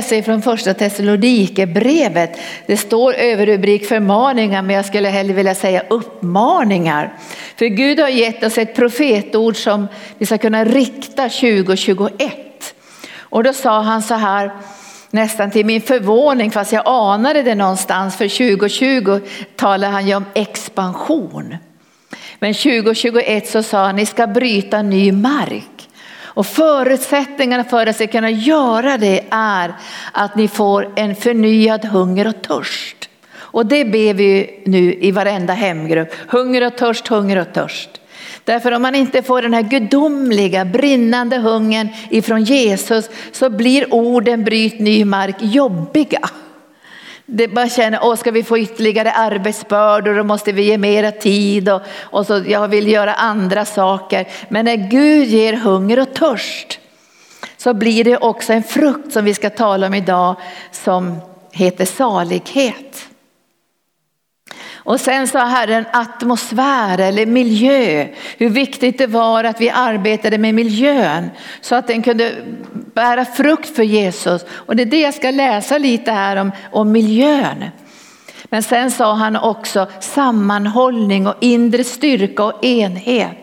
läsa ifrån första Thessalonikerbrevet. Det står överrubrik förmaningar men jag skulle hellre vilja säga uppmaningar. För Gud har gett oss ett profetord som vi ska kunna rikta 2021. Och då sa han så här, nästan till min förvåning, fast jag anade det någonstans, för 2020 talade han ju om expansion. Men 2021 så sa han, ni ska bryta ny mark. Och förutsättningarna för att ni ska kunna göra det är att ni får en förnyad hunger och törst. Och det ber vi nu i varenda hemgrupp. Hunger och törst, hunger och törst. Därför om man inte får den här gudomliga brinnande hungern ifrån Jesus så blir orden bryt ny mark jobbiga. Det bara känner, åh ska vi få ytterligare arbetsbördor då måste vi ge mera tid och, och så jag vill göra andra saker. Men när Gud ger hunger och törst så blir det också en frukt som vi ska tala om idag som heter salighet. Och sen sa Herren atmosfär eller miljö, hur viktigt det var att vi arbetade med miljön så att den kunde bära frukt för Jesus. Och det är det jag ska läsa lite här om, om miljön. Men sen sa han också sammanhållning och inre styrka och enhet.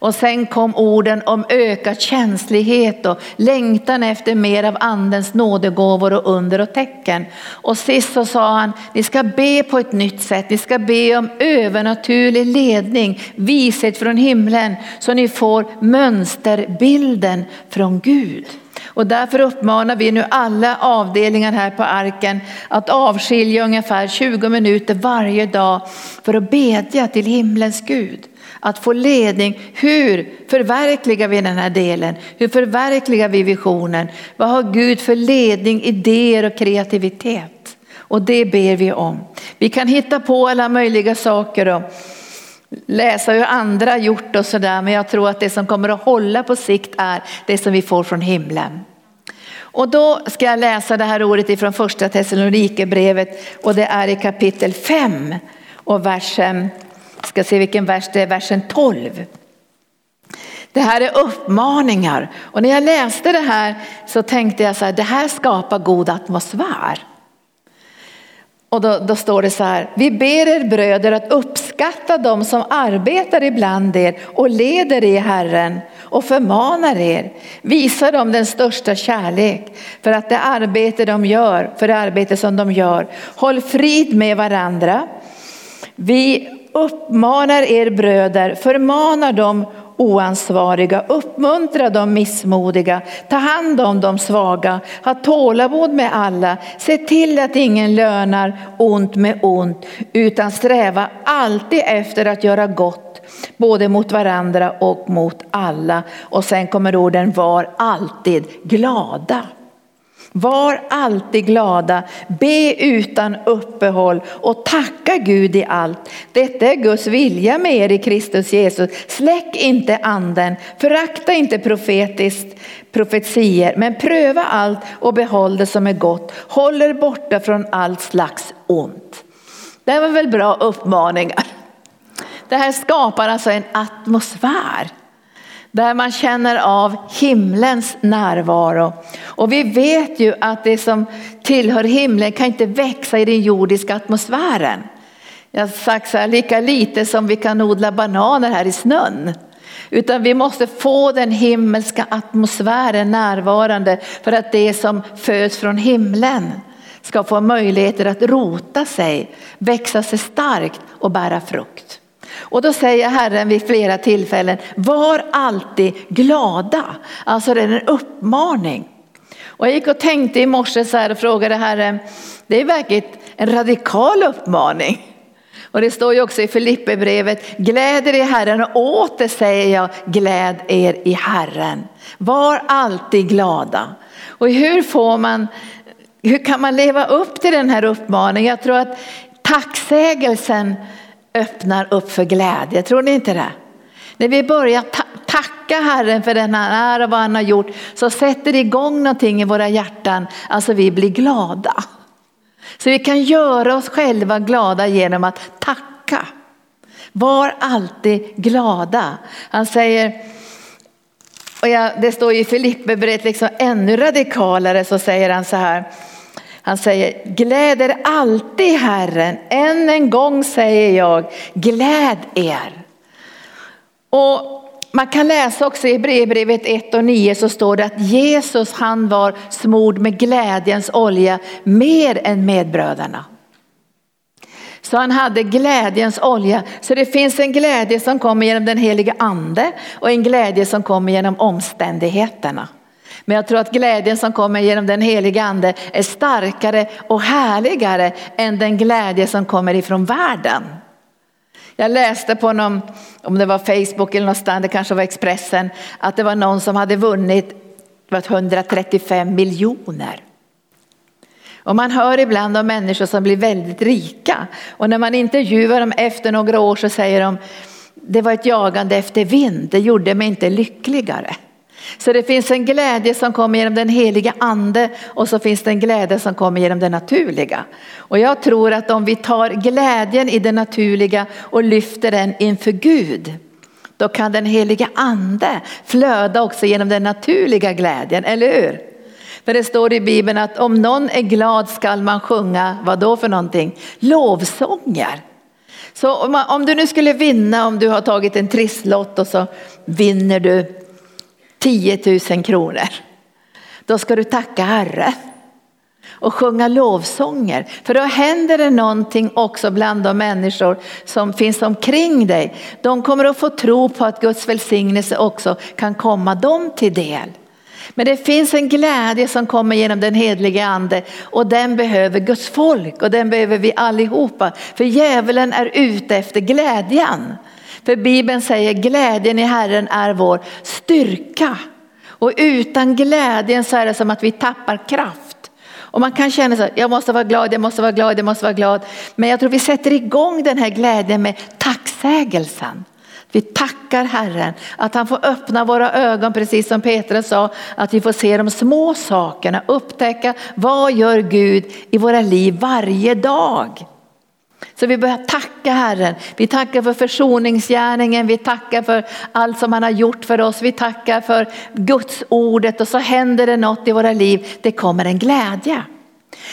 Och sen kom orden om ökad känslighet och längtan efter mer av andens nådegåvor och under och tecken. Och sist så sa han, ni ska be på ett nytt sätt, ni ska be om övernaturlig ledning, vishet från himlen så ni får mönsterbilden från Gud. Och därför uppmanar vi nu alla avdelningar här på arken att avskilja ungefär 20 minuter varje dag för att bedja till himlens Gud. Att få ledning. Hur förverkligar vi den här delen? Hur förverkligar vi visionen? Vad har Gud för ledning, idéer och kreativitet? Och det ber vi om. Vi kan hitta på alla möjliga saker och läsa hur andra gjort och sådär. Men jag tror att det som kommer att hålla på sikt är det som vi får från himlen. Och då ska jag läsa det här ordet ifrån första Thessalonikerbrevet och det är i kapitel 5 och versen ska se vilken vers det är, versen 12. Det här är uppmaningar och när jag läste det här så tänkte jag så här, det här skapar god atmosfär. Och då, då, står det så här, vi ber er bröder att uppskatta dem som arbetar ibland er och leder i Herren och förmanar er. Visa dem den största kärlek för att det arbete de gör, för det arbete som de gör. Håll frid med varandra. Vi uppmanar er bröder, förmanar de oansvariga, uppmuntra de missmodiga, ta hand om de svaga, ha tålamod med alla, se till att ingen lönar ont med ont, utan sträva alltid efter att göra gott, både mot varandra och mot alla. Och sen kommer orden var alltid glada. Var alltid glada, be utan uppehåll och tacka Gud i allt. Detta är Guds vilja med er i Kristus Jesus. Släck inte anden, förakta inte profetiskt profetier, men pröva allt och behåll det som är gott. Håll er borta från allt slags ont. Det var väl bra uppmaningar. Det här skapar alltså en atmosfär där man känner av himlens närvaro. Och vi vet ju att det som tillhör himlen kan inte växa i den jordiska atmosfären. Jag har sagt så här, lika lite som vi kan odla bananer här i snön. Utan vi måste få den himmelska atmosfären närvarande för att det som föds från himlen ska få möjligheter att rota sig, växa sig starkt och bära frukt. Och då säger Herren vid flera tillfällen, var alltid glada. Alltså det är en uppmaning. Och jag gick och tänkte i morse så här och frågade Herren, det är verkligen en radikal uppmaning. Och det står ju också i Filipperbrevet, gläd er i Herren och åter säger jag, gläd er i Herren. Var alltid glada. Och hur får man, hur kan man leva upp till den här uppmaningen? Jag tror att tacksägelsen öppnar upp för glädje. Tror ni inte det? När vi börjar ta tacka Herren för den han är och vad han har gjort så sätter det igång någonting i våra hjärtan. Alltså vi blir glada. Så vi kan göra oss själva glada genom att tacka. Var alltid glada. Han säger Och jag, det står i Filipperbrevet liksom ännu radikalare så säger han så här. Han säger gläd er alltid Herren. Än en gång säger jag gläd er. Och man kan läsa också i Hebreerbrevet 1 och 9 så står det att Jesus han var smord med glädjens olja mer än medbröderna. Så han hade glädjens olja. Så det finns en glädje som kommer genom den heliga ande och en glädje som kommer genom omständigheterna. Men jag tror att glädjen som kommer genom den heliga ande är starkare och härligare än den glädje som kommer ifrån världen. Jag läste på någon, om det var Facebook eller någonstans, det kanske var Expressen, att det var någon som hade vunnit 135 miljoner. Och man hör ibland om människor som blir väldigt rika och när man intervjuar dem efter några år så säger de det var ett jagande efter vind, det gjorde mig inte lyckligare. Så det finns en glädje som kommer genom den heliga ande och så finns det en glädje som kommer genom det naturliga. Och jag tror att om vi tar glädjen i det naturliga och lyfter den inför Gud, då kan den heliga ande flöda också genom den naturliga glädjen, eller hur? För det står i Bibeln att om någon är glad skall man sjunga, vad då för någonting? Lovsånger. Så om du nu skulle vinna, om du har tagit en trisslott och så vinner du 10 000 kronor. Då ska du tacka Herre och sjunga lovsånger. För då händer det någonting också bland de människor som finns omkring dig. De kommer att få tro på att Guds välsignelse också kan komma dem till del. Men det finns en glädje som kommer genom den hedliga ande och den behöver Guds folk och den behöver vi allihopa. För djävulen är ute efter glädjen. För Bibeln säger glädjen i Herren är vår styrka. Och utan glädjen så är det som att vi tappar kraft. Och man kan känna så jag måste vara glad, jag måste vara glad, jag måste vara glad. Men jag tror vi sätter igång den här glädjen med tacksägelsen. Vi tackar Herren att han får öppna våra ögon precis som Petrus sa, att vi får se de små sakerna, upptäcka vad gör Gud i våra liv varje dag. Så vi börjar tacka Herren. Vi tackar för försoningsgärningen, vi tackar för allt som han har gjort för oss. Vi tackar för Guds ordet och så händer det något i våra liv. Det kommer en glädje.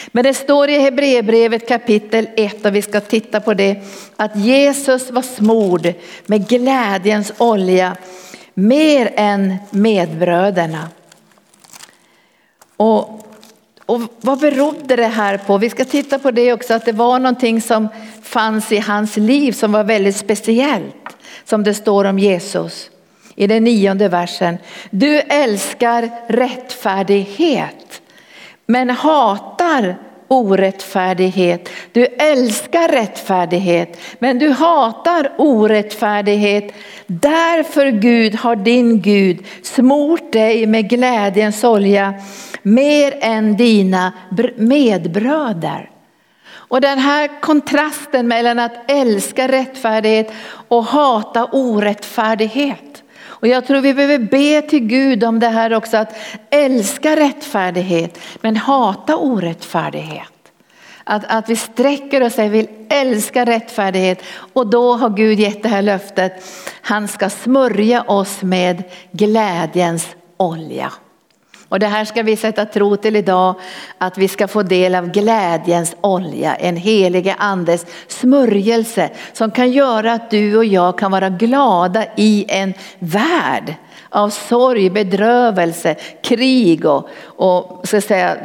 Men det står i Hebreerbrevet kapitel 1 och vi ska titta på det att Jesus var smord med glädjens olja mer än medbröderna. Och och vad berodde det här på? Vi ska titta på det också, att det var någonting som fanns i hans liv som var väldigt speciellt. Som det står om Jesus i den nionde versen. Du älskar rättfärdighet men hatar orättfärdighet. Du älskar rättfärdighet men du hatar orättfärdighet. Därför Gud har din Gud smort dig med glädjens olja mer än dina medbröder. Och den här kontrasten mellan att älska rättfärdighet och hata orättfärdighet. Och jag tror vi behöver be till Gud om det här också, att älska rättfärdighet men hata orättfärdighet. Att, att vi sträcker oss och vill älska rättfärdighet och då har Gud gett det här löftet. Han ska smörja oss med glädjens olja. Och det här ska vi sätta tro till idag, att vi ska få del av glädjens olja, en helige andes smörjelse som kan göra att du och jag kan vara glada i en värld av sorg, bedrövelse, krig och, och ska säga,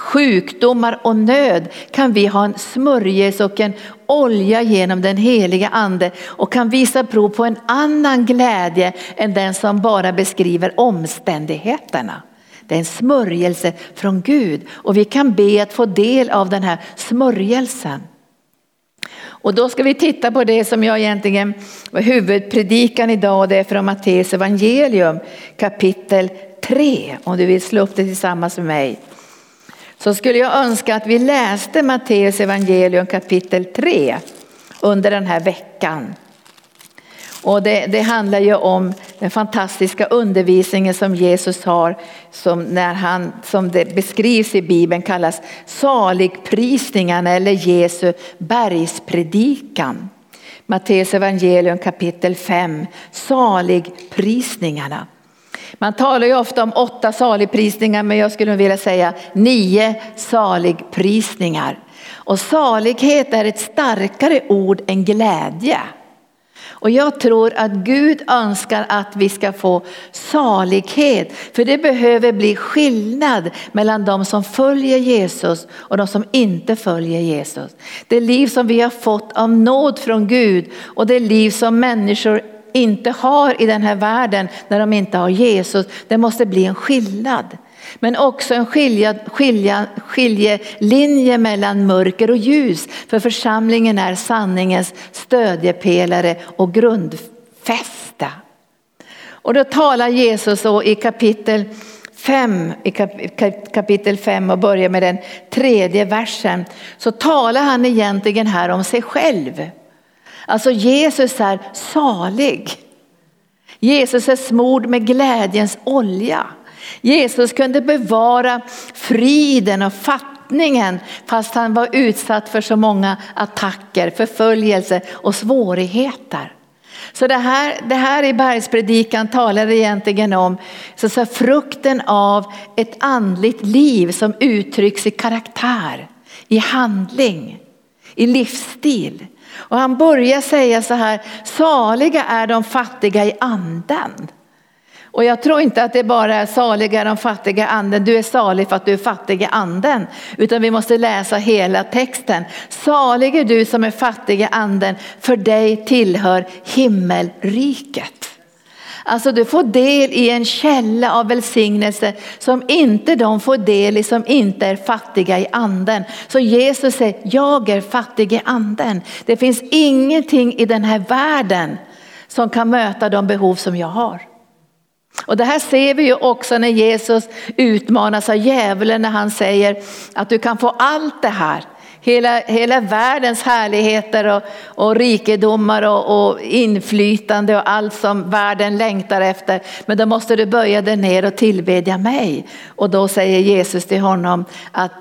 sjukdomar och nöd kan vi ha en smörjelse och en olja genom den heliga ande och kan visa prov på en annan glädje än den som bara beskriver omständigheterna. Det är en smörjelse från Gud och vi kan be att få del av den här smörjelsen. Och då ska vi titta på det som jag egentligen var huvudpredikan idag och det är från Matteus evangelium kapitel 3 om du vill slå upp det tillsammans med mig så skulle jag önska att vi läste Matteus evangelium kapitel 3 under den här veckan. Och det, det, handlar ju om den fantastiska undervisningen som Jesus har som, när han, som det beskrivs i Bibeln kallas saligprisningarna eller Jesu bergspredikan. Matteus evangelium kapitel 5, saligprisningarna. Man talar ju ofta om åtta saligprisningar men jag skulle vilja säga nio saligprisningar. Och salighet är ett starkare ord än glädje. Och jag tror att Gud önskar att vi ska få salighet. För det behöver bli skillnad mellan de som följer Jesus och de som inte följer Jesus. Det liv som vi har fått av nåd från Gud och det liv som människor inte har i den här världen när de inte har Jesus. Det måste bli en skillnad. Men också en skilja, skilja, skiljelinje mellan mörker och ljus. För församlingen är sanningens stödjepelare och grundfästa. Och då talar Jesus så i kapitel 5, i kapitel 5 och börjar med den tredje versen. Så talar han egentligen här om sig själv. Alltså Jesus är salig. Jesus är smord med glädjens olja. Jesus kunde bevara friden och fattningen fast han var utsatt för så många attacker, förföljelse och svårigheter. Så det här, det här i bergspredikan talar egentligen om så, så frukten av ett andligt liv som uttrycks i karaktär, i handling, i livsstil. Och han börjar säga så här, saliga är de fattiga i anden. Och jag tror inte att det bara är saliga är de fattiga i anden, du är salig för att du är fattig i anden. Utan vi måste läsa hela texten. Salig är du som är fattig i anden, för dig tillhör himmelriket. Alltså du får del i en källa av välsignelse som inte de får del i som inte är fattiga i anden. Så Jesus säger, jag är fattig i anden. Det finns ingenting i den här världen som kan möta de behov som jag har. Och det här ser vi ju också när Jesus utmanas av djävulen när han säger att du kan få allt det här. Hela, hela världens härligheter och, och rikedomar och, och, inflytande och allt som världen längtar efter. Men då måste du böja dig ner och tillbedja mig. Och då säger Jesus till honom att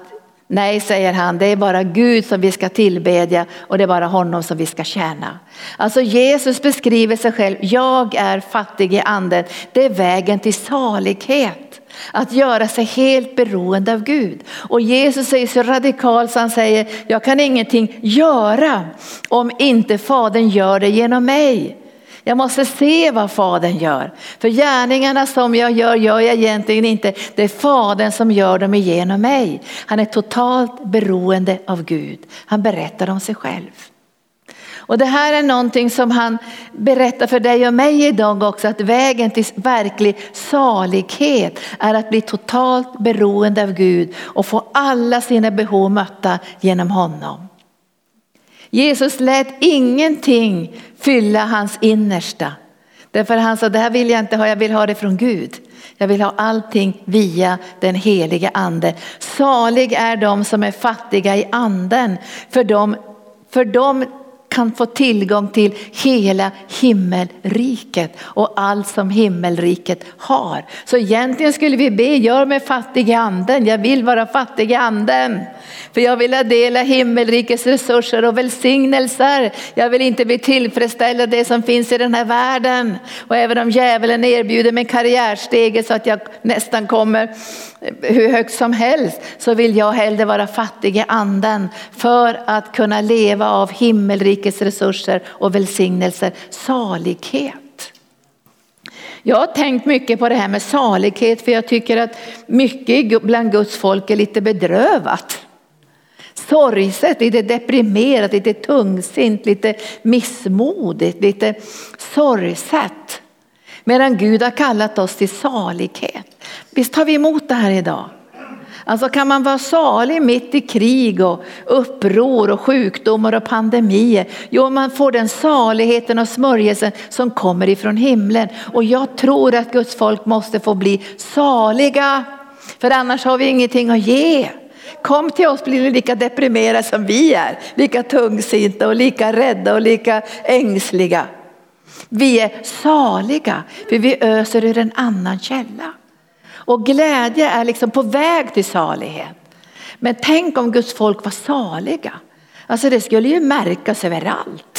Nej, säger han, det är bara Gud som vi ska tillbedja och det är bara honom som vi ska tjäna. Alltså Jesus beskriver sig själv, jag är fattig i anden. Det är vägen till salighet. Att göra sig helt beroende av Gud. Och Jesus är så radikal så han säger, jag kan ingenting göra om inte Fadern gör det genom mig. Jag måste se vad Fadern gör. För gärningarna som jag gör, gör jag egentligen inte. Det är Fadern som gör dem genom mig. Han är totalt beroende av Gud. Han berättar om sig själv. Och det här är någonting som han berättar för dig och mig idag också, att vägen till verklig salighet är att bli totalt beroende av Gud och få alla sina behov mötta genom honom. Jesus lät ingenting fylla hans innersta. Därför han sa, det här vill jag inte ha, jag vill ha det från Gud. Jag vill ha allting via den helige ande. Salig är de som är fattiga i anden, för de, för de kan få tillgång till hela himmelriket och allt som himmelriket har. Så egentligen skulle vi be, gör mig fattig i anden, jag vill vara fattig i anden. För jag vill ha del av himmelrikets resurser och välsignelser. Jag vill inte bli tillfredsställd av det som finns i den här världen. Och även om djävulen erbjuder mig karriärsteget så att jag nästan kommer hur högt som helst så vill jag hellre vara fattig i anden för att kunna leva av himmelrikets resurser och välsignelser, salighet. Jag har tänkt mycket på det här med salighet för jag tycker att mycket bland Guds folk är lite bedrövat sorgset, lite deprimerat, lite tungsint, lite missmodigt, lite sorgset. Medan Gud har kallat oss till salighet. Visst tar vi emot det här idag? Alltså kan man vara salig mitt i krig och uppror och sjukdomar och pandemier? Jo, man får den saligheten och smörjelsen som kommer ifrån himlen. Och jag tror att Guds folk måste få bli saliga, för annars har vi ingenting att ge. Kom till oss blir ni lika deprimerade som vi är, lika tungsinta och lika rädda och lika ängsliga. Vi är saliga för vi öser ur en annan källa. Och glädje är liksom på väg till salighet. Men tänk om Guds folk var saliga. Alltså det skulle ju märkas överallt.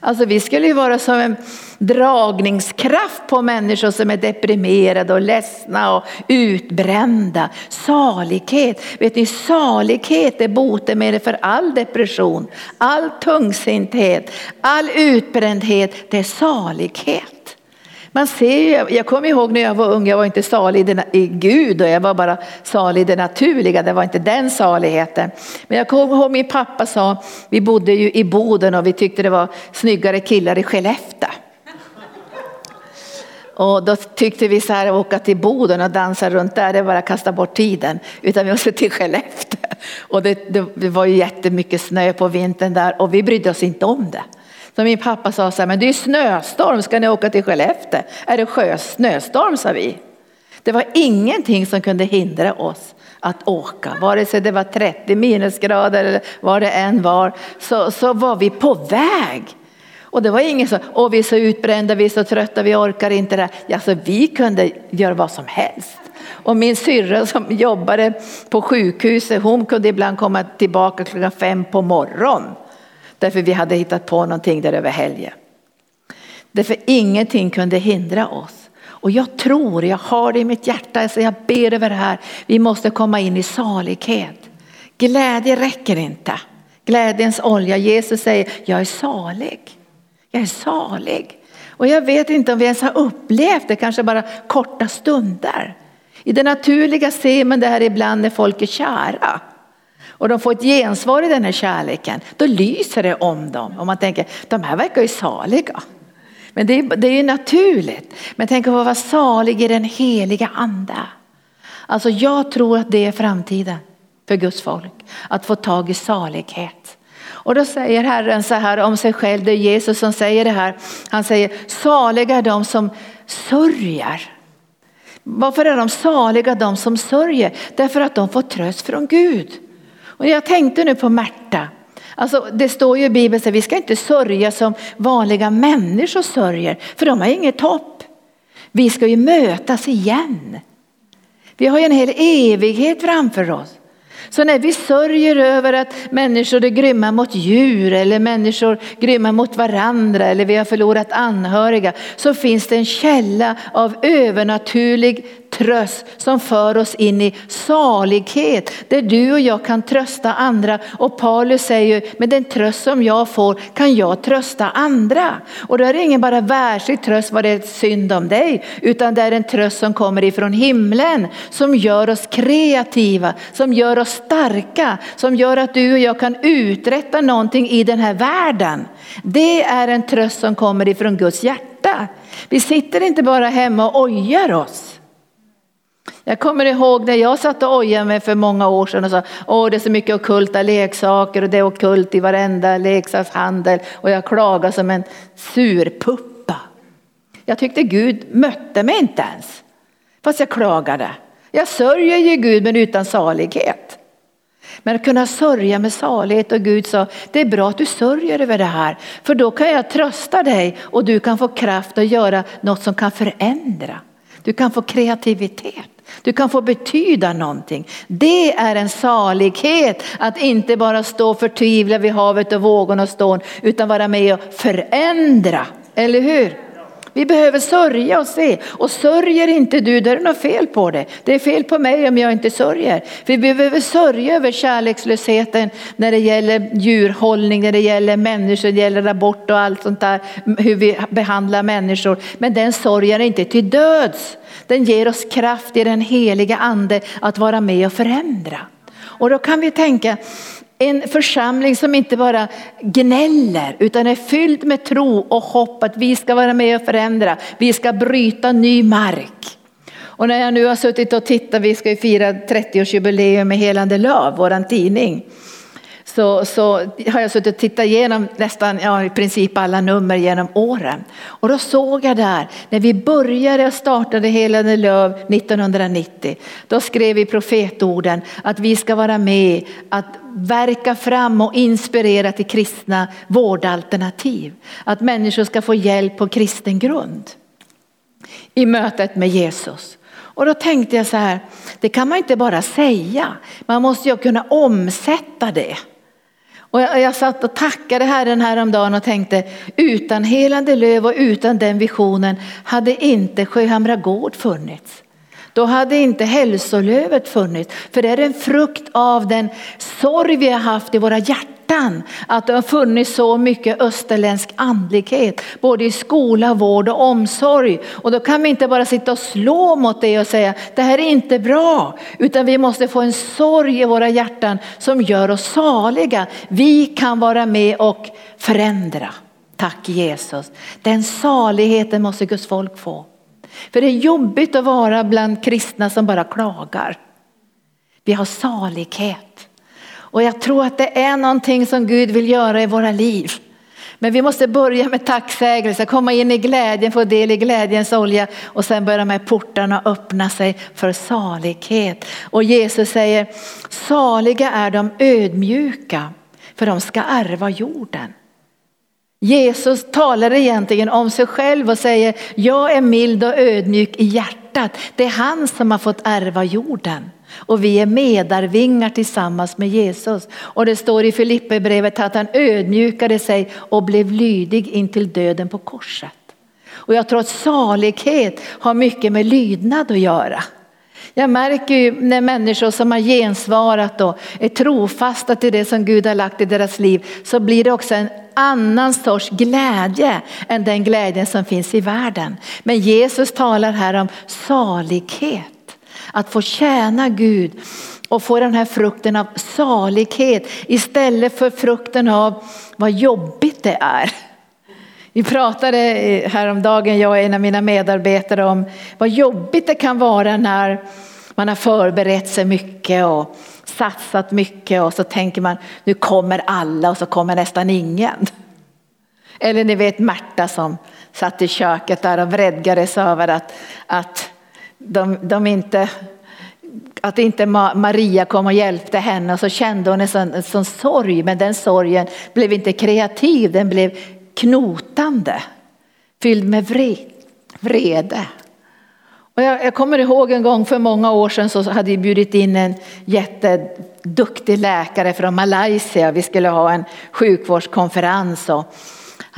Alltså vi skulle ju vara som en dragningskraft på människor som är deprimerade och ledsna och utbrända. Salighet, vet ni salighet är botemedel för all depression, all tungsinthet, all utbrändhet, det är salighet. Man ser, jag kommer ihåg när jag var ung, jag var inte salig i Gud och jag var bara salig i det naturliga, det var inte den saligheten. Men jag kommer ihåg min pappa sa, vi bodde ju i Boden och vi tyckte det var snyggare killar i Skellefteå. Och då tyckte vi så här, åka till Boden och dansa runt där, det är bara att kasta bort tiden. Utan vi måste till Skellefteå. Och det, det, det var ju jättemycket snö på vintern där och vi brydde oss inte om det. Så min pappa sa så här, men det är snöstorm, ska ni åka till Skellefteå? Är det sjö, snöstorm sa vi. Det var ingenting som kunde hindra oss att åka, vare sig det var 30 minusgrader eller vad det än var, så, så var vi på väg. Och det var ingen som, åh vi är så utbrända, vi är så trötta, vi orkar inte det här. Alltså vi kunde göra vad som helst. Och min syrra som jobbade på sjukhuset, hon kunde ibland komma tillbaka klockan fem på morgonen Därför vi hade hittat på någonting där över helgen. Därför ingenting kunde hindra oss. Och jag tror, jag har det i mitt hjärta, så jag ber över det här. Vi måste komma in i salighet. Glädje räcker inte. Glädjens olja, Jesus säger, jag är salig. Jag är salig. Och jag vet inte om vi ens har upplevt det, kanske bara korta stunder. I det naturliga ser man det här ibland när folk är kära och de får ett gensvar i den här kärleken, då lyser det om dem. Och man tänker, de här verkar ju saliga. Men det är, det är ju naturligt. Men tänk att vara salig i den heliga ande. Alltså jag tror att det är framtiden för Guds folk. Att få tag i salighet. Och då säger Herren så här om sig själv, det är Jesus som säger det här. Han säger saliga är de som sörjer. Varför är de saliga de som sörjer? Därför att de får tröst från Gud. Och jag tänkte nu på Märta. Alltså, det står ju i Bibeln att vi ska inte sörja som vanliga människor sörjer, för de har inget hopp. Vi ska ju mötas igen. Vi har ju en hel evighet framför oss. Så när vi sörjer över att människor är grymma mot djur eller människor grymma mot varandra eller vi har förlorat anhöriga så finns det en källa av övernaturlig tröst som för oss in i salighet där du och jag kan trösta andra. Och Paulus säger med den tröst som jag får kan jag trösta andra. Och då är det ingen bara världslig tröst vad det är synd om dig utan det är en tröst som kommer ifrån himlen som gör oss kreativa, som gör oss starka, som gör att du och jag kan uträtta någonting i den här världen. Det är en tröst som kommer ifrån Guds hjärta. Vi sitter inte bara hemma och ojar oss. Jag kommer ihåg när jag satt och ojade mig för många år sedan och sa åh det är så mycket okulta leksaker och det är okult i varenda leksakshandel och jag klagade som en surpuppa. Jag tyckte Gud mötte mig inte ens fast jag klagade. Jag sörjer ju Gud men utan salighet. Men att kunna sörja med salighet och Gud sa det är bra att du sörjer över det här för då kan jag trösta dig och du kan få kraft att göra något som kan förändra. Du kan få kreativitet. Du kan få betyda någonting. Det är en salighet att inte bara stå förtvivlad vid havet och vågorna och stån utan vara med och förändra. Eller hur? Vi behöver sörja och se. Och sörjer inte du, då är det något fel på det. Det är fel på mig om jag inte sörjer. För vi behöver sörja över kärlekslösheten när det gäller djurhållning, när det gäller människor, när det gäller abort och allt sånt där, hur vi behandlar människor. Men den sorgen är inte till döds. Den ger oss kraft i den heliga ande att vara med och förändra. Och då kan vi tänka, en församling som inte bara gnäller utan är fylld med tro och hopp att vi ska vara med och förändra. Vi ska bryta ny mark. Och när jag nu har suttit och tittat, vi ska ju fira 30-årsjubileum med Helande Löv, våran tidning så, så har jag suttit och tittat igenom nästan ja, i princip alla nummer genom åren. Och då såg jag där, när vi började och startade Helande Löv 1990, då skrev vi profetorden att vi ska vara med att verka fram och inspirera till kristna vårdalternativ. Att människor ska få hjälp på kristen grund i mötet med Jesus. Och då tänkte jag så här, det kan man inte bara säga, man måste ju kunna omsätta det. Och jag, jag satt och tackade Herren häromdagen och tänkte utan Helande Löv och utan den visionen hade inte Sjöhamra gård funnits. Då hade inte hälsolövet funnits. För det är en frukt av den sorg vi har haft i våra hjärtan. Att det har funnits så mycket österländsk andlighet. Både i skola, vård och omsorg. Och då kan vi inte bara sitta och slå mot det och säga det här är inte bra. Utan vi måste få en sorg i våra hjärtan som gör oss saliga. Vi kan vara med och förändra. Tack Jesus. Den saligheten måste Guds folk få. För det är jobbigt att vara bland kristna som bara klagar. Vi har salighet. Och jag tror att det är någonting som Gud vill göra i våra liv. Men vi måste börja med tacksägelse, komma in i glädjen, få del i glädjens olja och sen börja med portarna öppna sig för salighet. Och Jesus säger, saliga är de ödmjuka för de ska ärva jorden. Jesus talar egentligen om sig själv och säger jag är mild och ödmjuk i hjärtat. Det är han som har fått ärva jorden. Och vi är medarvingar tillsammans med Jesus. Och det står i Filipperbrevet att han ödmjukade sig och blev lydig intill döden på korset. Och jag tror att salighet har mycket med lydnad att göra. Jag märker ju när människor som har gensvarat och är trofasta till det som Gud har lagt i deras liv så blir det också en annan sorts glädje än den glädjen som finns i världen. Men Jesus talar här om salighet, att få tjäna Gud och få den här frukten av salighet istället för frukten av vad jobbigt det är. Vi pratade häromdagen, jag och en av mina medarbetare, om vad jobbigt det kan vara när man har förberett sig mycket och satsat mycket och så tänker man nu kommer alla och så kommer nästan ingen. Eller ni vet Märta som satt i köket där och vredgades över att, att de, de inte att inte Maria kom och hjälpte henne och så kände hon en sån, en sån sorg men den sorgen blev inte kreativ, den blev knotande, fylld med vrede. Och jag, jag, kommer ihåg en gång för många år sedan så hade vi bjudit in en jätteduktig läkare från Malaysia. Vi skulle ha en sjukvårdskonferens och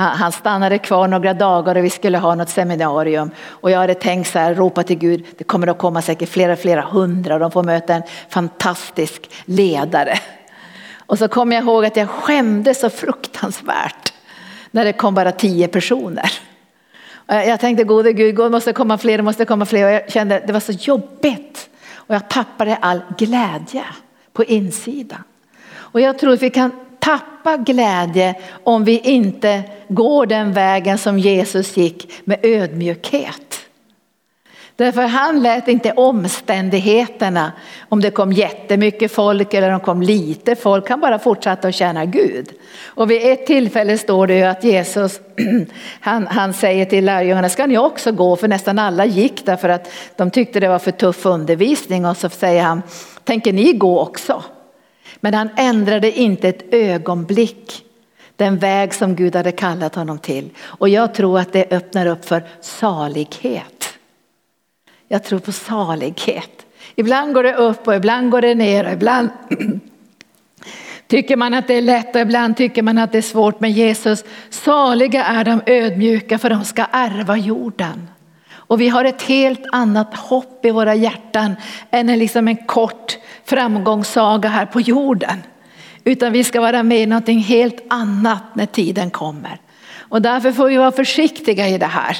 han, stannade kvar några dagar och vi skulle ha något seminarium. Och jag hade tänkt så här, ropa till Gud, det kommer att komma säkert flera, flera hundra och de får möta en fantastisk ledare. Och så kommer jag ihåg att jag skämdes så fruktansvärt när det kom bara tio personer. Jag tänkte gode Gud, det måste komma fler, det måste komma fler och jag kände att det var så jobbigt. Och jag tappade all glädje på insidan. Och jag tror att vi kan tappa glädje om vi inte går den vägen som Jesus gick med ödmjukhet. Därför han lät inte omständigheterna, om det kom jättemycket folk eller om det kom lite folk, han bara fortsatte att tjäna Gud. Och vid ett tillfälle står det ju att Jesus, han, han säger till lärjungarna, ska ni också gå? För nästan alla gick därför att de tyckte det var för tuff undervisning och så säger han, tänker ni gå också? Men han ändrade inte ett ögonblick den väg som Gud hade kallat honom till. Och jag tror att det öppnar upp för salighet. Jag tror på salighet. Ibland går det upp och ibland går det ner och ibland tycker man att det är lätt och ibland tycker man att det är svårt. Men Jesus, saliga är de ödmjuka för de ska ärva jorden. Och vi har ett helt annat hopp i våra hjärtan än en, liksom en kort framgångssaga här på jorden. Utan vi ska vara med i någonting helt annat när tiden kommer. Och därför får vi vara försiktiga i det här.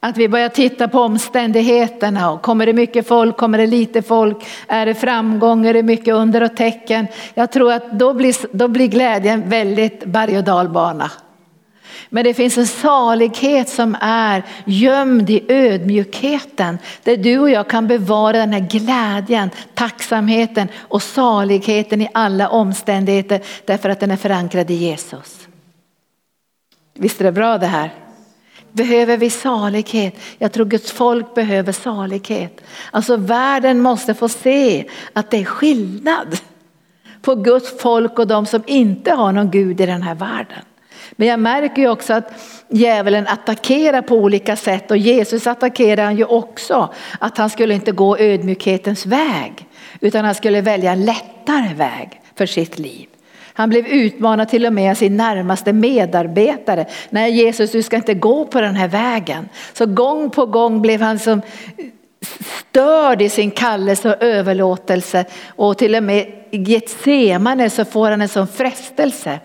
Att vi börjar titta på omständigheterna. Och kommer det mycket folk? Kommer det lite folk? Är det framgång? Är det mycket under och tecken? Jag tror att då blir, då blir glädjen väldigt berg och dalbana. Men det finns en salighet som är gömd i ödmjukheten. Där du och jag kan bevara den här glädjen, tacksamheten och saligheten i alla omständigheter. Därför att den är förankrad i Jesus. Visst är det bra det här? Behöver vi salighet? Jag tror Guds folk behöver salighet. Alltså världen måste få se att det är skillnad på Guds folk och de som inte har någon Gud i den här världen. Men jag märker ju också att djävulen attackerar på olika sätt och Jesus attackerar han ju också. Att han skulle inte gå ödmjukhetens väg utan han skulle välja en lättare väg för sitt liv. Han blev utmanad till och med av sin närmaste medarbetare. Nej Jesus du ska inte gå på den här vägen. Så gång på gång blev han som störd i sin kallelse och överlåtelse och till och med i Getsemane så får han en sån frestelse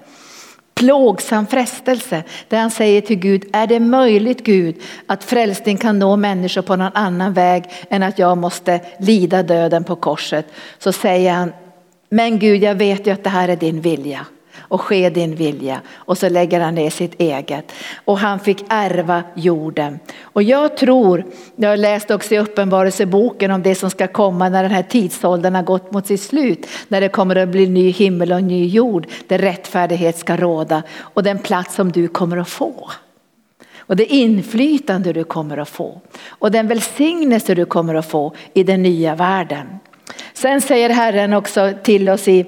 plågsam frestelse där han säger till Gud, är det möjligt Gud att frälsning kan nå människor på någon annan väg än att jag måste lida döden på korset? Så säger han, men Gud jag vet ju att det här är din vilja och ske din vilja. Och så lägger han ner sitt eget. Och han fick ärva jorden. Och jag tror, jag har läst också i uppenbarelseboken om det som ska komma när den här tidsåldern har gått mot sitt slut. När det kommer att bli ny himmel och ny jord där rättfärdighet ska råda. Och den plats som du kommer att få. Och det inflytande du kommer att få. Och den välsignelse du kommer att få i den nya världen. Sen säger Herren också till oss i,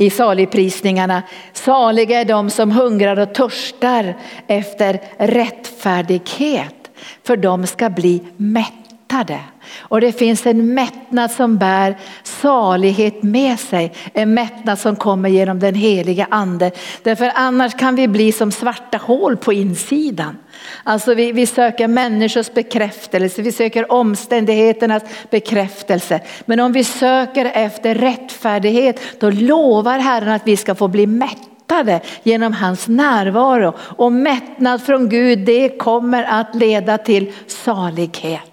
i saligprisningarna, saliga är de som hungrar och törstar efter rättfärdighet, för de ska bli mättade. Och det finns en mättnad som bär salighet med sig, en mättnad som kommer genom den heliga ande. Därför annars kan vi bli som svarta hål på insidan. Alltså vi, vi söker människors bekräftelse, vi söker omständigheternas bekräftelse. Men om vi söker efter rättfärdighet, då lovar Herren att vi ska få bli mättade genom hans närvaro. Och mättnad från Gud, det kommer att leda till salighet.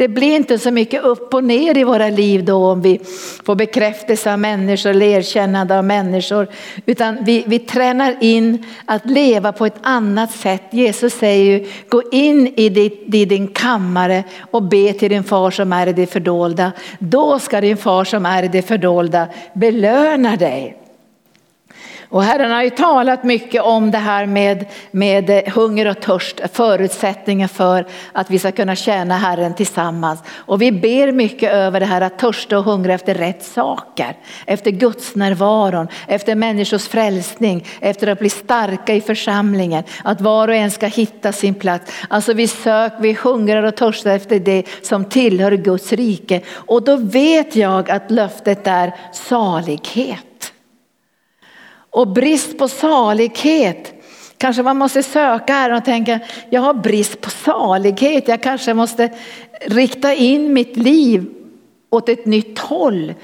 Det blir inte så mycket upp och ner i våra liv då om vi får bekräftelse av människor eller erkännande av människor. Utan vi, vi tränar in att leva på ett annat sätt. Jesus säger ju, gå in i, ditt, i din kammare och be till din far som är i det fördolda. Då ska din far som är i det fördolda belöna dig. Och Herren har ju talat mycket om det här med, med hunger och törst, förutsättningen för att vi ska kunna tjäna Herren tillsammans. Och vi ber mycket över det här att törsta och hungra efter rätt saker, efter Guds närvaron, efter människors frälsning, efter att bli starka i församlingen, att var och en ska hitta sin plats. Alltså vi söker, vi hungrar och törstar efter det som tillhör Guds rike. Och då vet jag att löftet är salighet. Och brist på salighet. Kanske man måste söka här och tänka, jag har brist på salighet. Jag kanske måste rikta in mitt liv åt ett nytt håll.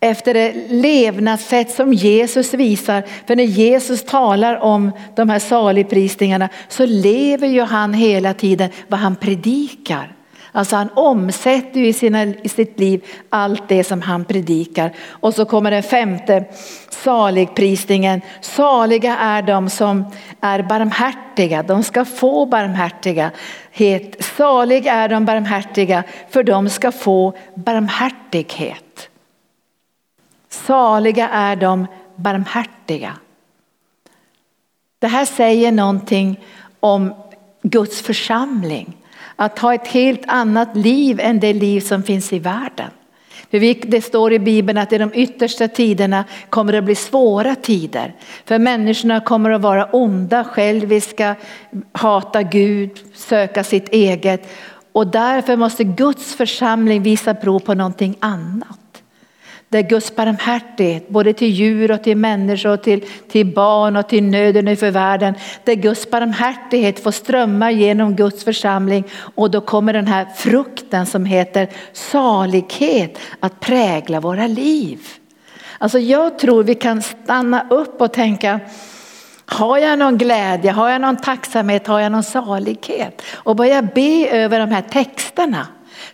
Efter det levnadssätt som Jesus visar. För när Jesus talar om de här saligprisningarna så lever ju han hela tiden vad han predikar. Alltså han omsätter i, sina, i sitt liv allt det som han predikar. Och så kommer den femte saligprisningen. Saliga är de som är barmhärtiga, de ska få barmhärtighet. Salig är de barmhärtiga, för de ska få barmhärtighet. Saliga är de barmhärtiga. Det här säger någonting om Guds församling. Att ha ett helt annat liv än det liv som finns i världen. För det står i Bibeln att i de yttersta tiderna kommer det att bli svåra tider. För människorna kommer att vara onda, själviska, hata Gud, söka sitt eget. Och därför måste Guds församling visa prov på någonting annat. Där Guds barmhärtighet, både till djur och till människor, och till, till barn och till nöden för världen. Där Guds barmhärtighet får strömma genom Guds församling och då kommer den här frukten som heter salighet att prägla våra liv. Alltså jag tror vi kan stanna upp och tänka, har jag någon glädje, har jag någon tacksamhet, har jag någon salighet? Och börja be över de här texterna.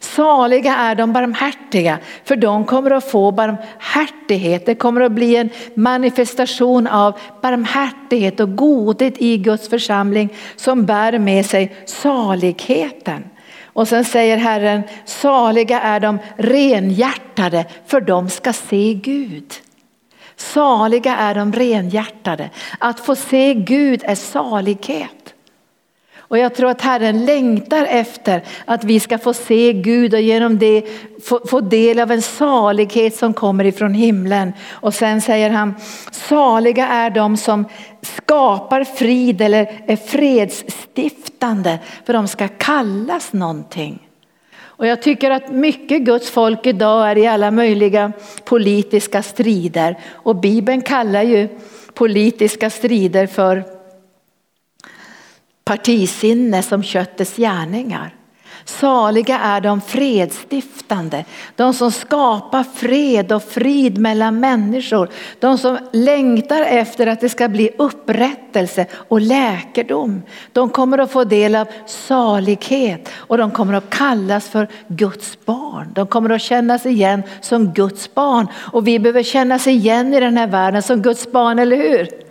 Saliga är de barmhärtiga, för de kommer att få barmhärtighet. Det kommer att bli en manifestation av barmhärtighet och godhet i Guds församling som bär med sig saligheten. Och sen säger Herren, saliga är de renhjärtade, för de ska se Gud. Saliga är de renhjärtade. Att få se Gud är salighet. Och jag tror att Herren längtar efter att vi ska få se Gud och genom det få, få del av en salighet som kommer ifrån himlen. Och sen säger han, saliga är de som skapar frid eller är fredsstiftande för de ska kallas någonting. Och jag tycker att mycket Guds folk idag är i alla möjliga politiska strider. Och Bibeln kallar ju politiska strider för partisinne som köttets gärningar. Saliga är de fredsstiftande, de som skapar fred och frid mellan människor. De som längtar efter att det ska bli upprättelse och läkedom. De kommer att få del av salighet och de kommer att kallas för Guds barn. De kommer att kännas igen som Guds barn och vi behöver kännas igen i den här världen som Guds barn, eller hur?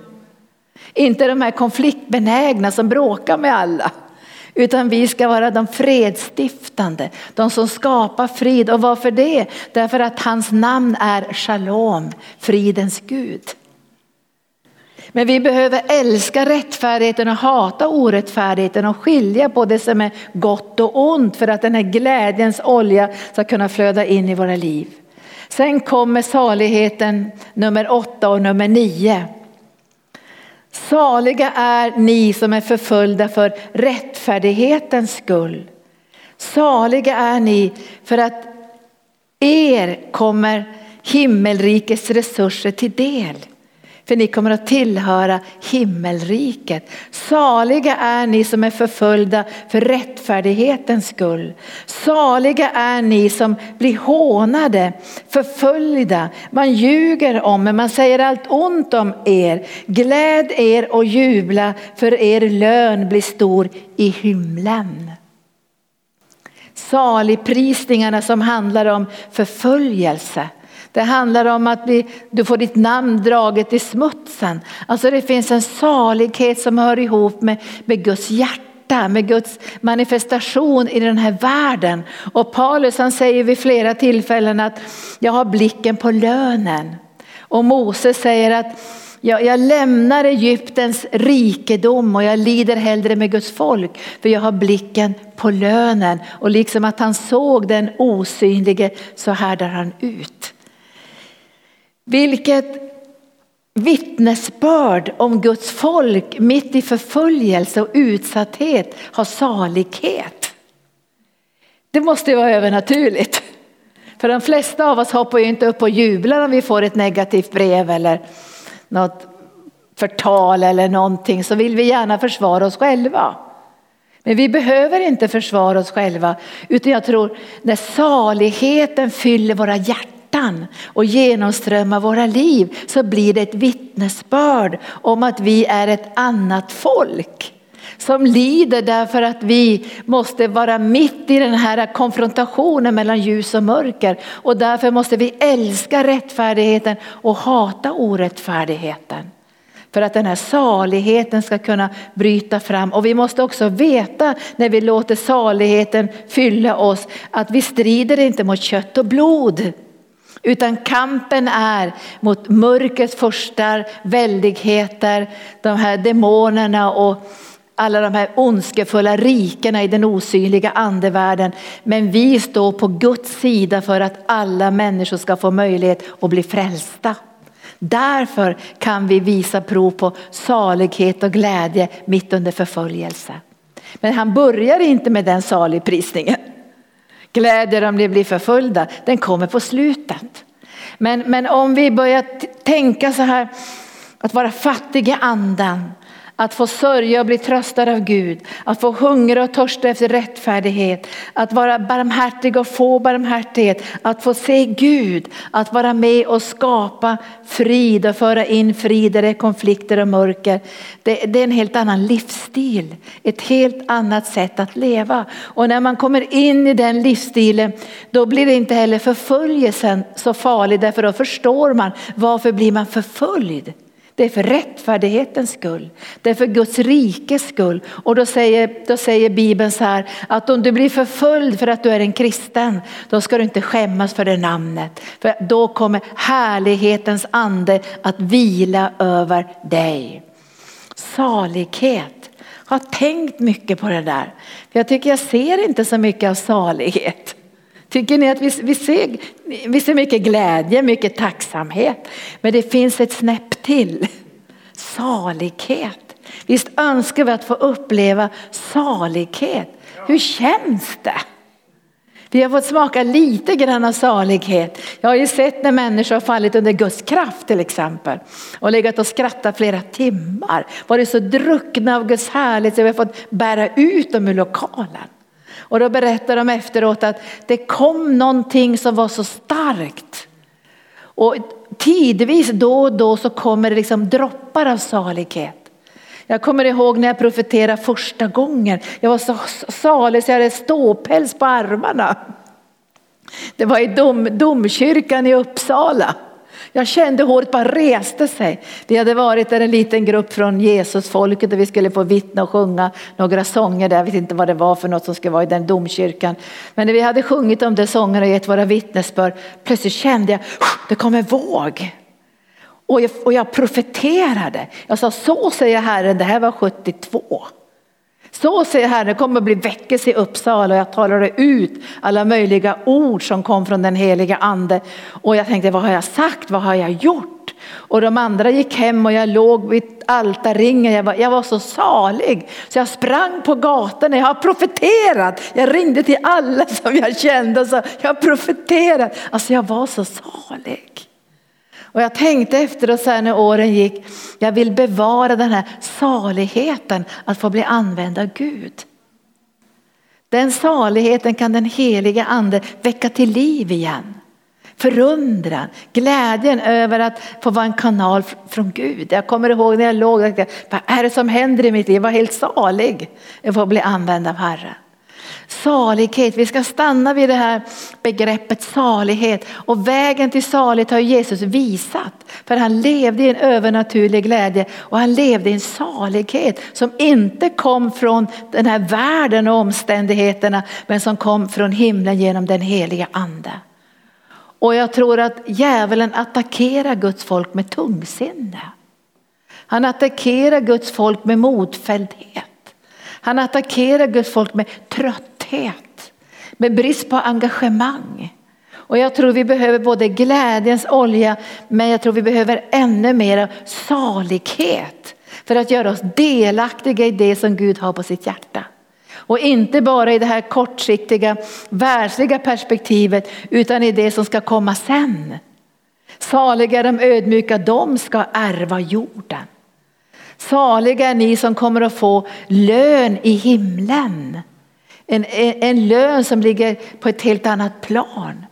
Inte de här konfliktbenägna som bråkar med alla. Utan vi ska vara de fredsstiftande, de som skapar frid. Och varför det? Därför att hans namn är Shalom, fridens Gud. Men vi behöver älska rättfärdigheten och hata orättfärdigheten och skilja på det som är gott och ont för att den här glädjens olja ska kunna flöda in i våra liv. Sen kommer saligheten nummer åtta och nummer nio. Saliga är ni som är förföljda för rättfärdighetens skull. Saliga är ni för att er kommer himmelrikets resurser till del. För ni kommer att tillhöra himmelriket. Saliga är ni som är förföljda för rättfärdighetens skull. Saliga är ni som blir hånade, förföljda. Man ljuger om er, man säger allt ont om er. Gläd er och jubla för er lön blir stor i himlen. Saligprisningarna som handlar om förföljelse det handlar om att bli, du får ditt namn draget i smutsen. Alltså det finns en salighet som hör ihop med, med Guds hjärta med Guds manifestation i den här världen. Och Paulus han säger vid flera tillfällen att jag har blicken på lönen. Och Moses säger att jag, jag lämnar Egyptens rikedom och jag lider hellre med Guds folk för jag har blicken på lönen. Och liksom att han såg den osynlige så härdar han ut. Vilket vittnesbörd om Guds folk mitt i förföljelse och utsatthet har salighet. Det måste vara övernaturligt. För de flesta av oss hoppar ju inte upp och jublar om vi får ett negativt brev eller något förtal eller någonting så vill vi gärna försvara oss själva. Men vi behöver inte försvara oss själva utan jag tror när saligheten fyller våra hjärtan hjärtan och genomströmmar våra liv så blir det ett vittnesbörd om att vi är ett annat folk som lider därför att vi måste vara mitt i den här konfrontationen mellan ljus och mörker och därför måste vi älska rättfärdigheten och hata orättfärdigheten. För att den här saligheten ska kunna bryta fram. Och vi måste också veta när vi låter saligheten fylla oss att vi strider inte mot kött och blod. Utan kampen är mot mörkrets förstar, väldigheter, de här demonerna och alla de här ondskefulla rikena i den osynliga andevärlden. Men vi står på Guds sida för att alla människor ska få möjlighet att bli frälsta. Därför kan vi visa prov på salighet och glädje mitt under förföljelse. Men han börjar inte med den saligprisningen. Glädjer om de blir förföljda, den kommer på slutet. Men, men om vi börjar tänka så här, att vara fattig i anden, att få sörja och bli tröstad av Gud, att få hungra och törsta efter rättfärdighet, att vara barmhärtig och få barmhärtighet, att få se Gud, att vara med och skapa frid och föra in frid där det är konflikter och mörker. Det, det är en helt annan livsstil, ett helt annat sätt att leva. Och när man kommer in i den livsstilen då blir det inte heller förföljelsen så farlig därför då förstår man varför blir man förföljd. Det är för rättfärdighetens skull. Det är för Guds rikes skull. Och då säger, då säger Bibeln så här att om du blir förföljd för att du är en kristen, då ska du inte skämmas för det namnet. För då kommer härlighetens ande att vila över dig. Salighet. Jag har tänkt mycket på det där. Jag tycker jag ser inte så mycket av salighet. Tycker ni att vi, vi, ser, vi ser mycket glädje, mycket tacksamhet. Men det finns ett snäpp till. Salighet. Visst önskar vi att få uppleva salighet. Hur känns det? Vi har fått smaka lite grann av salighet. Jag har ju sett när människor har fallit under Guds kraft till exempel och legat och skrattat flera timmar. Varit så druckna av Guds härlighet så vi har fått bära ut dem ur lokalen. Och då berättar de efteråt att det kom någonting som var så starkt. Och tidvis då och då så kommer det liksom droppar av salighet. Jag kommer ihåg när jag profeterade första gången. Jag var så salig så jag hade ståpäls på armarna. Det var i dom, domkyrkan i Uppsala. Jag kände håret bara reste sig. Vi hade varit där en liten grupp från Jesusfolket och vi skulle få vittna och sjunga några sånger där. Jag vet inte vad det var för något som skulle vara i den domkyrkan. Men när vi hade sjungit om de sångerna och gett våra vittnesbörd, plötsligt kände jag, det kom en våg. Och jag, och jag profeterade. Jag sa, så säger Herren, det här var 72. Så säger Herren, det kommer att bli väckelse i Uppsala och jag talade ut alla möjliga ord som kom från den heliga ande. Och jag tänkte, vad har jag sagt, vad har jag gjort? Och de andra gick hem och jag låg vid altarringen, jag var, jag var så salig. Så jag sprang på gatan, jag har profeterat. Jag ringde till alla som jag kände och sa, jag har profeterat. Alltså jag var så salig. Och jag tänkte efter och sen när åren gick, jag vill bevara den här saligheten att få bli använd av Gud. Den saligheten kan den heliga ande väcka till liv igen. Förundran, glädjen över att få vara en kanal från Gud. Jag kommer ihåg när jag låg där, vad är det som händer i mitt liv? Jag var helt salig att få bli använd av Herren. Salighet, vi ska stanna vid det här begreppet salighet och vägen till salighet har Jesus visat. För han levde i en övernaturlig glädje och han levde i en salighet som inte kom från den här världen och omständigheterna men som kom från himlen genom den heliga ande. Och jag tror att djävulen attackerar Guds folk med tungsinne. Han attackerar Guds folk med modfälldhet. Han attackerar Guds folk med trötthet, med brist på engagemang. Och jag tror vi behöver både glädjens olja men jag tror vi behöver ännu mer salighet för att göra oss delaktiga i det som Gud har på sitt hjärta. Och inte bara i det här kortsiktiga världsliga perspektivet utan i det som ska komma sen. Saliga de ödmjuka, de ska ärva jorden. Saliga är ni som kommer att få lön i himlen. En, en lön som ligger på ett helt annat plan.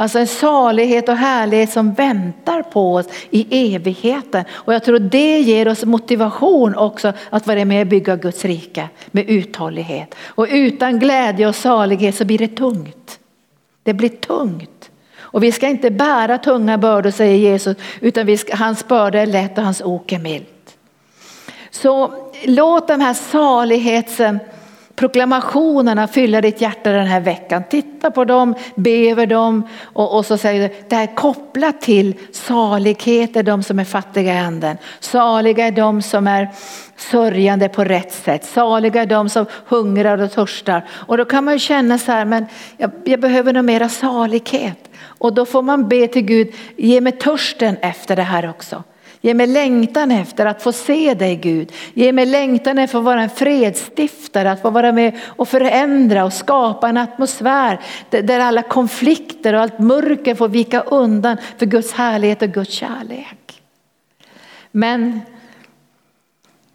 Alltså en salighet och härlighet som väntar på oss i evigheten. Och jag tror det ger oss motivation också att vara med och bygga Guds rike med uthållighet. Och utan glädje och salighet så blir det tungt. Det blir tungt. Och vi ska inte bära tunga bördor säger Jesus utan vi ska, hans börda är lätt och hans ok är mild. Så låt de här salighetsproklamationerna fylla ditt hjärta den här veckan. Titta på dem, be över dem och, och så säger du, det här är kopplat till salighet är de som är fattiga i anden. Saliga är de som är sörjande på rätt sätt. Saliga är de som hungrar och törstar. Och då kan man ju känna så här, men jag, jag behöver nog mera salighet. Och då får man be till Gud, ge mig törsten efter det här också. Ge mig längtan efter att få se dig Gud. Ge mig längtan efter att vara en fredsstiftare, att få vara med och förändra och skapa en atmosfär där alla konflikter och allt mörker får vika undan för Guds härlighet och Guds kärlek. Men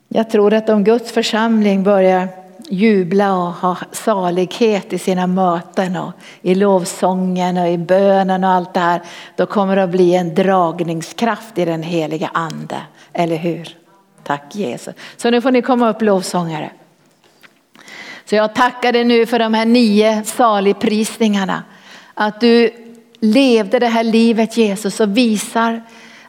jag tror att om Guds församling börjar jubla och ha salighet i sina möten och i lovsången och i bönen och allt det här. Då kommer det att bli en dragningskraft i den heliga ande. Eller hur? Tack Jesus. Så nu får ni komma upp lovsångare. Så jag tackar dig nu för de här nio saligprisningarna. Att du levde det här livet Jesus och visar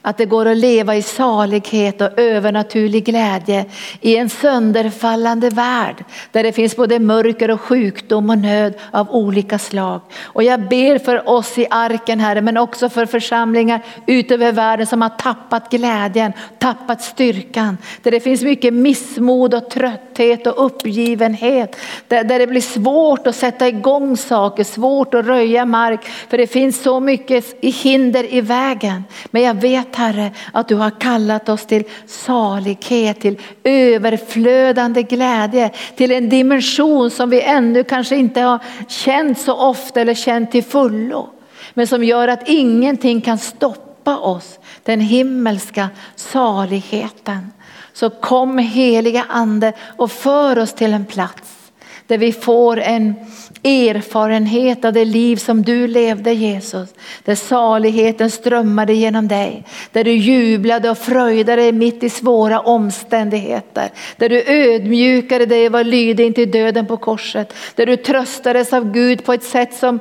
att det går att leva i salighet och övernaturlig glädje i en sönderfallande värld där det finns både mörker och sjukdom och nöd av olika slag. Och jag ber för oss i arken Herre men också för församlingar utöver världen som har tappat glädjen, tappat styrkan. Där det finns mycket missmod och trötthet och uppgivenhet. Där, där det blir svårt att sätta igång saker, svårt att röja mark för det finns så mycket hinder i vägen. Men jag vet vet Herre att du har kallat oss till salighet, till överflödande glädje, till en dimension som vi ännu kanske inte har känt så ofta eller känt till fullo. Men som gör att ingenting kan stoppa oss, den himmelska saligheten. Så kom heliga ande och för oss till en plats där vi får en erfarenhet av det liv som du levde Jesus. Där saligheten strömmade genom dig. Där du jublade och fröjdade dig mitt i svåra omständigheter. Där du ödmjukade dig och var lydig intill döden på korset. Där du tröstades av Gud på ett sätt som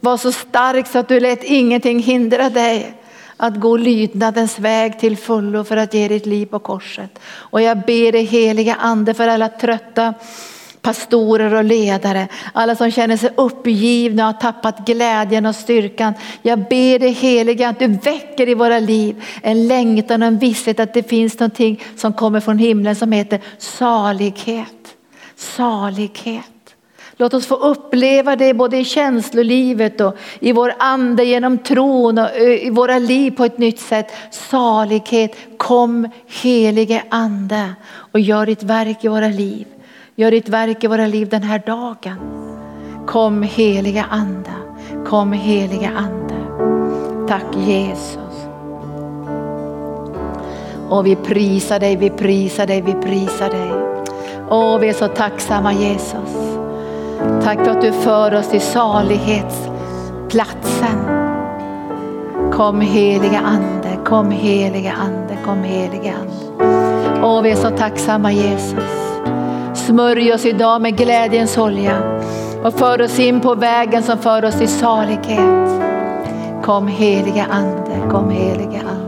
var så starkt så att du lät ingenting hindra dig att gå lydnadens väg till fullo för att ge ditt liv på korset. Och jag ber dig heliga ande för alla trötta pastorer och ledare, alla som känner sig uppgivna och har tappat glädjen och styrkan. Jag ber dig heliga att du väcker i våra liv en längtan och en visshet att det finns någonting som kommer från himlen som heter salighet. Salighet. Låt oss få uppleva det både i känslolivet och i vår ande genom tron och eh, i våra liv på ett nytt sätt. Salighet, kom helige ande och gör ditt verk i våra liv. Gör ditt verk i våra liv den här dagen. Kom heliga ande, kom heliga ande. Tack Jesus. Och vi prisar dig, vi prisar dig, vi prisar dig. Åh, vi är så tacksamma Jesus. Tack för att du för oss till salighetsplatsen. Kom heliga ande, kom heliga ande, kom heliga ande. Åh, vi är så tacksamma Jesus. Smörj oss idag med glädjens olja och för oss in på vägen som för oss till salighet. Kom heliga ande, kom heliga ande.